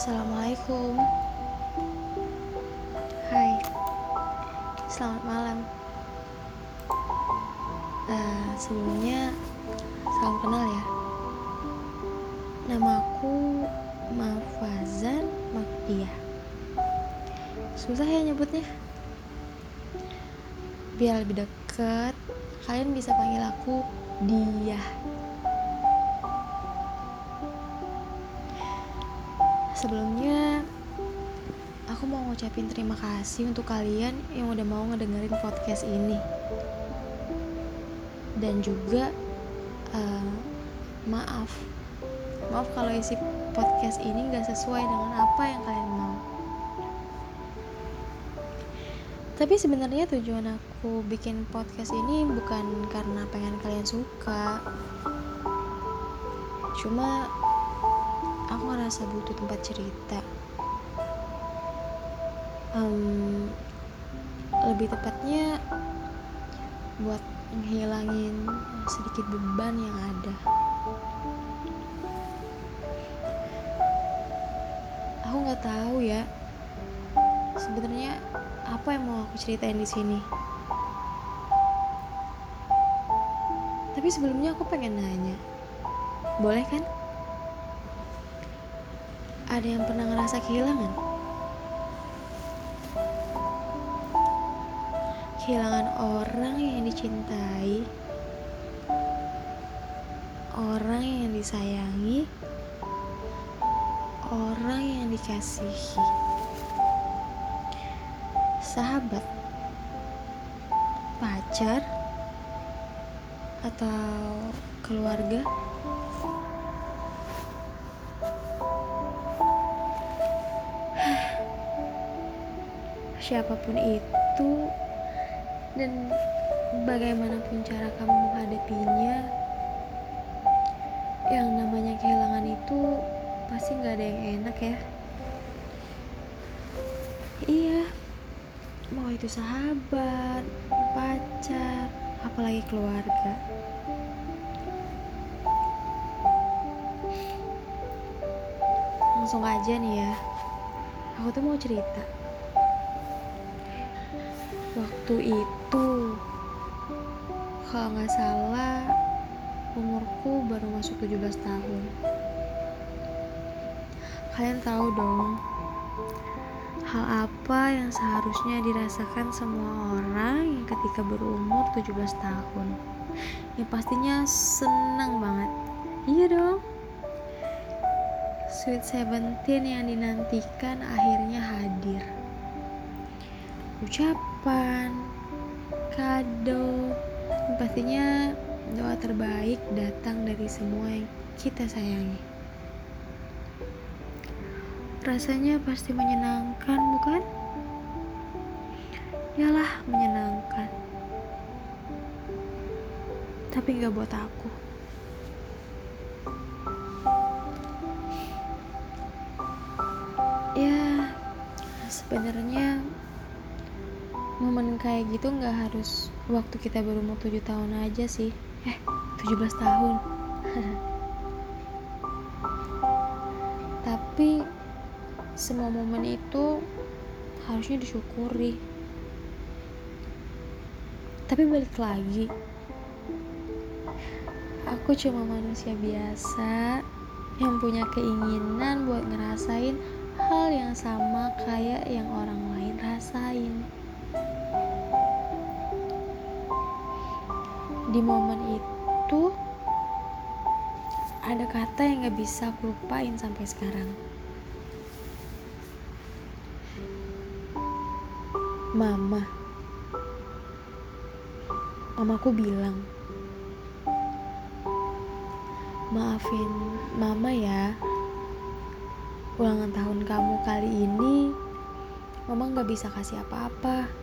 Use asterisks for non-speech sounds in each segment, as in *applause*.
Assalamualaikum. Hai. Selamat malam. Uh, Sebelumnya Salam kenal ya. Namaku Mafazan Makdia Susah ya nyebutnya. Biar lebih deket Kalian bisa panggil aku Dia Sebelumnya, aku mau ngucapin terima kasih untuk kalian yang udah mau ngedengerin podcast ini. Dan juga uh, maaf, maaf kalau isi podcast ini gak sesuai dengan apa yang kalian mau. Tapi sebenarnya tujuan aku bikin podcast ini bukan karena pengen kalian suka. Cuma aku ngerasa butuh tempat cerita. Um, lebih tepatnya buat menghilangin sedikit beban yang ada. Aku nggak tahu ya sebenarnya apa yang mau aku ceritain di sini? Tapi sebelumnya aku pengen nanya boleh kan ada yang pernah ngerasa kehilangan? Kehilangan orang yang dicintai, orang yang disayangi, orang yang dikasihi, sahabat, pacar, atau keluarga. Siapa pun itu dan bagaimanapun cara kamu menghadapinya yang namanya kehilangan itu pasti nggak ada yang enak ya. Iya mau itu sahabat pacar apalagi keluarga. Langsung aja nih ya aku tuh mau cerita waktu itu. Kalau nggak salah umurku baru masuk 17 tahun. Kalian tahu dong hal apa yang seharusnya dirasakan semua orang yang ketika berumur 17 tahun? Yang pastinya senang banget. Iya dong. Sweet Seventeen yang dinantikan akhirnya hadir. Ucapan, kado, dan pastinya doa terbaik datang dari semua yang kita sayangi. Rasanya pasti menyenangkan, bukan? Yalah, menyenangkan. Tapi gak buat aku. Ya, sebenarnya kayak gitu nggak harus waktu kita berumur 7 tahun aja sih. Eh 17 tahun. *laughs* Tapi semua momen itu harusnya disyukuri. Tapi balik lagi aku cuma manusia biasa yang punya keinginan buat ngerasain hal yang sama kayak yang orang lain rasain. Di momen itu ada kata yang gak bisa aku lupain sampai sekarang. Mama. Mamaku bilang, maafin mama ya. Ulangan tahun kamu kali ini, mama gak bisa kasih apa-apa.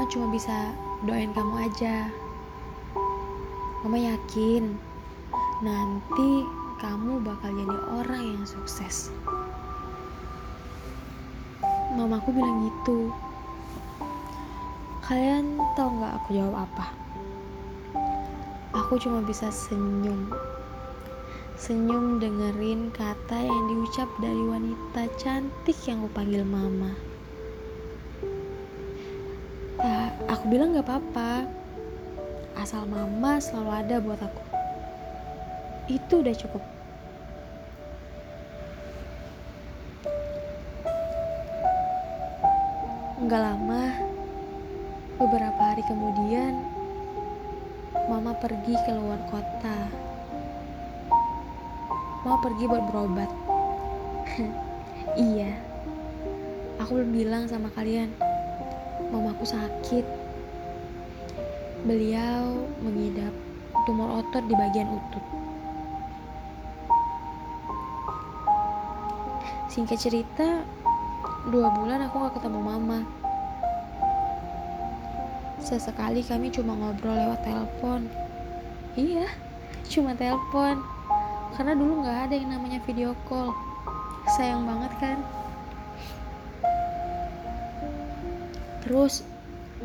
Mama cuma bisa doain kamu aja. Mama yakin nanti kamu bakal jadi orang yang sukses. Mamaku bilang gitu. Kalian tau gak aku jawab apa? Aku cuma bisa senyum. senyum dengerin kata yang diucap dari wanita cantik yang kupanggil mama. Ya, aku bilang gak apa-apa. Asal mama selalu ada buat aku. Itu udah cukup. Enggak lama, beberapa hari kemudian, mama pergi ke luar kota. Mau pergi buat berobat. *laughs* iya, aku belum bilang sama kalian, mamaku sakit. Beliau mengidap tumor otot di bagian utut. Singkat cerita, Dua bulan aku gak ketemu mama. Sesekali kami cuma ngobrol lewat telepon. Iya, cuma telepon. Karena dulu gak ada yang namanya video call. Sayang banget kan? Terus,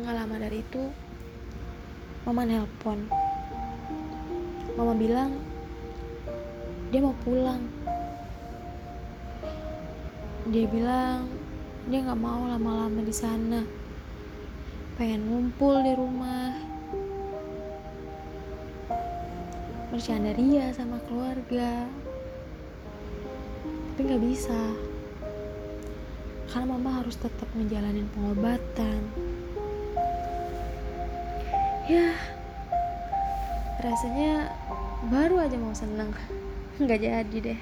gak lama dari itu, mama nelpon. Mama bilang, dia mau pulang. Dia bilang dia nggak mau lama-lama di sana pengen ngumpul di rumah bercanda ria sama keluarga tapi nggak bisa karena mama harus tetap menjalani pengobatan. Ya rasanya baru aja mau seneng. Nggak jadi deh.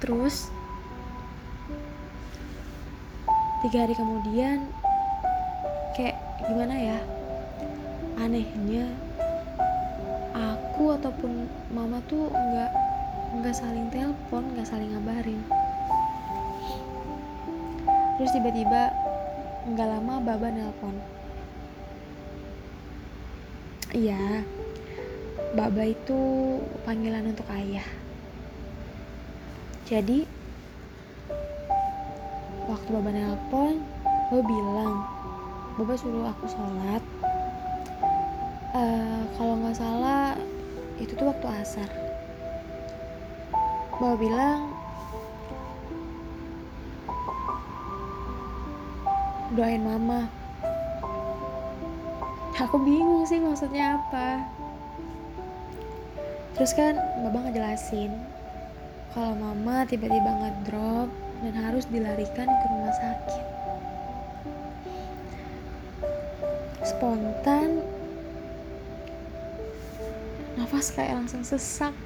Terus tiga hari kemudian kayak gimana ya? Anehnya aku ataupun mama tuh nggak nggak saling telepon nggak saling ngabarin. Terus tiba-tiba nggak lama baba nelpon. Iya baba itu panggilan untuk ayah. Jadi waktu Baba nelpon Baba bilang Baba suruh aku sholat. Uh, kalau nggak salah itu tuh waktu asar Baba bilang doain mama aku bingung sih maksudnya apa terus kan Baba ngejelasin kalau mama tiba-tiba ngedrop dan harus dilarikan ke rumah sakit. Spontan, nafas kayak langsung sesak.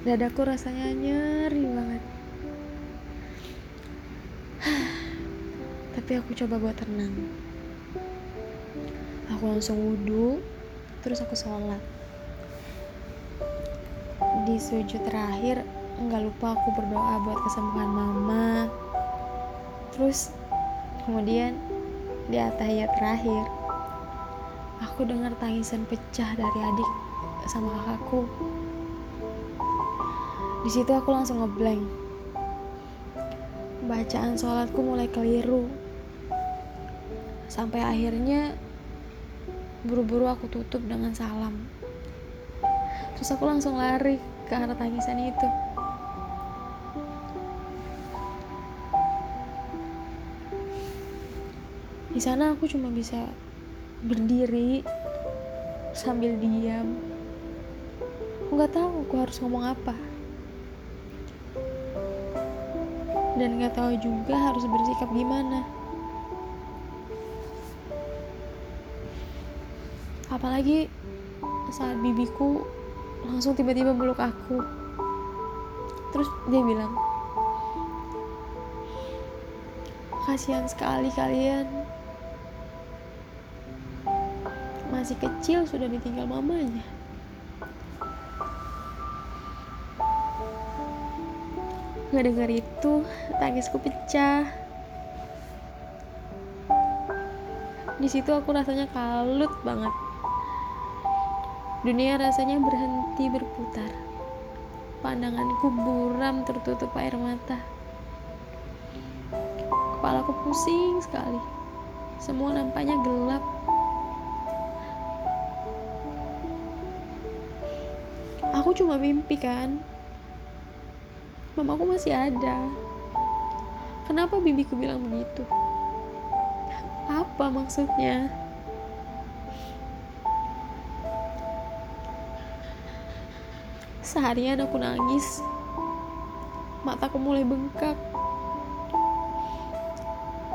Dadaku rasanya nyeri banget. *sighs* Tapi aku coba buat tenang. Aku langsung wudhu, terus aku sholat. Di sujud terakhir, nggak lupa aku berdoa buat kesembuhan mama terus kemudian di atahiyat terakhir aku dengar tangisan pecah dari adik sama kakakku di situ aku langsung ngeblank. Bacaan sholatku mulai keliru. Sampai akhirnya buru-buru aku tutup dengan salam. Terus aku langsung lari ke arah tangisan itu. Di sana aku cuma bisa berdiri sambil diam. Aku nggak tahu aku harus ngomong apa dan nggak tahu juga harus bersikap gimana. Apalagi saat bibiku langsung tiba-tiba meluk aku. Terus dia bilang kasihan sekali kalian. Masih kecil sudah ditinggal mamanya. Nggak dengar itu, tangisku pecah. Di situ aku rasanya kalut banget. Dunia rasanya berhenti berputar. Pandanganku buram tertutup air mata. Kepalaku pusing sekali. Semua nampaknya gelap aku cuma mimpi kan mamaku masih ada. Kenapa bibiku bilang begitu? Apa maksudnya? Seharian aku nangis. Mataku mulai bengkak.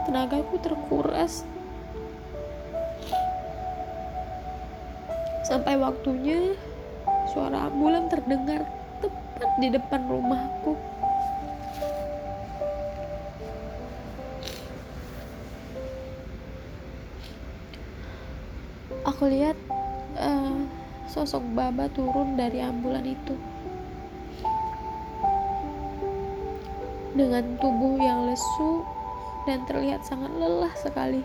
Tenagaku terkuras. Sampai waktunya suara ambulan terdengar tepat di depan rumahku aku lihat uh, sosok baba turun dari ambulan itu dengan tubuh yang lesu dan terlihat sangat lelah sekali.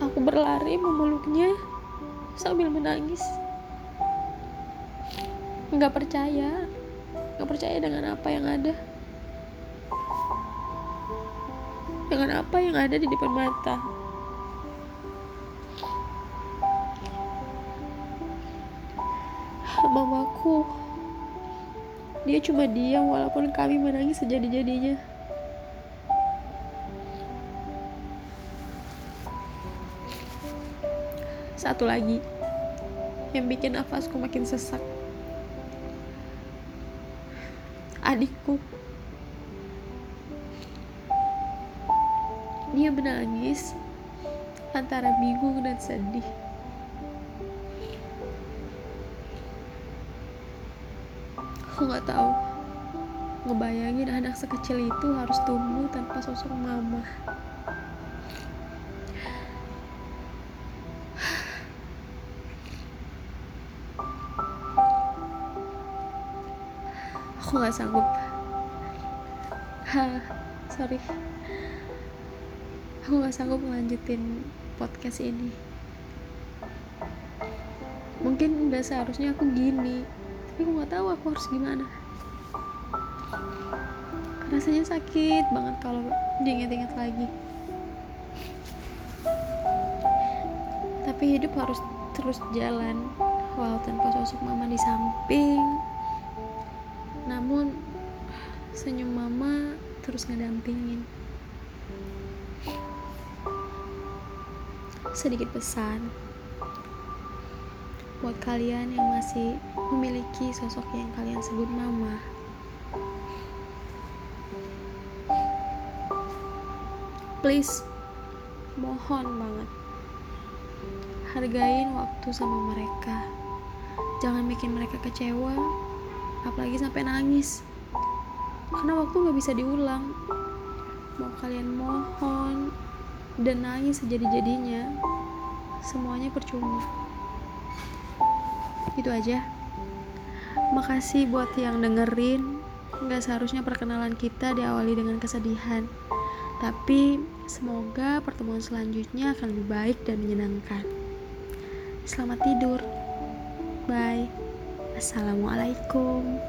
Aku berlari memeluknya sambil menangis. Nggak percaya, nggak percaya dengan apa yang ada. Dengan apa yang ada di depan mata. Mamaku, dia cuma diam walaupun kami menangis sejadi-jadinya. Satu lagi yang bikin nafasku makin sesak. Adikku. Dia menangis antara bingung dan sedih. Aku nggak tahu ngebayangin anak sekecil itu harus tumbuh tanpa sosok mama. Aku nggak sanggup. Sorry. Aku nggak sanggup melanjutin podcast ini. Mungkin udah seharusnya aku gini tapi aku nggak tahu aku harus gimana. Rasanya sakit banget kalau diinget-inget lagi. Tapi hidup harus terus jalan walau tanpa sosok mama di samping namun senyum mama terus ngedampingin. Sedikit pesan. Buat kalian yang masih memiliki sosok yang kalian sebut mama. Please mohon banget. Hargain waktu sama mereka. Jangan bikin mereka kecewa apalagi sampai nangis. Karena waktu nggak bisa diulang. Mau kalian mohon dan nangis sejadi-jadinya semuanya percuma. Itu aja. Makasih buat yang dengerin. Nggak seharusnya perkenalan kita diawali dengan kesedihan. Tapi semoga pertemuan selanjutnya akan lebih baik dan menyenangkan. Selamat tidur. Bye Assalamualaikum.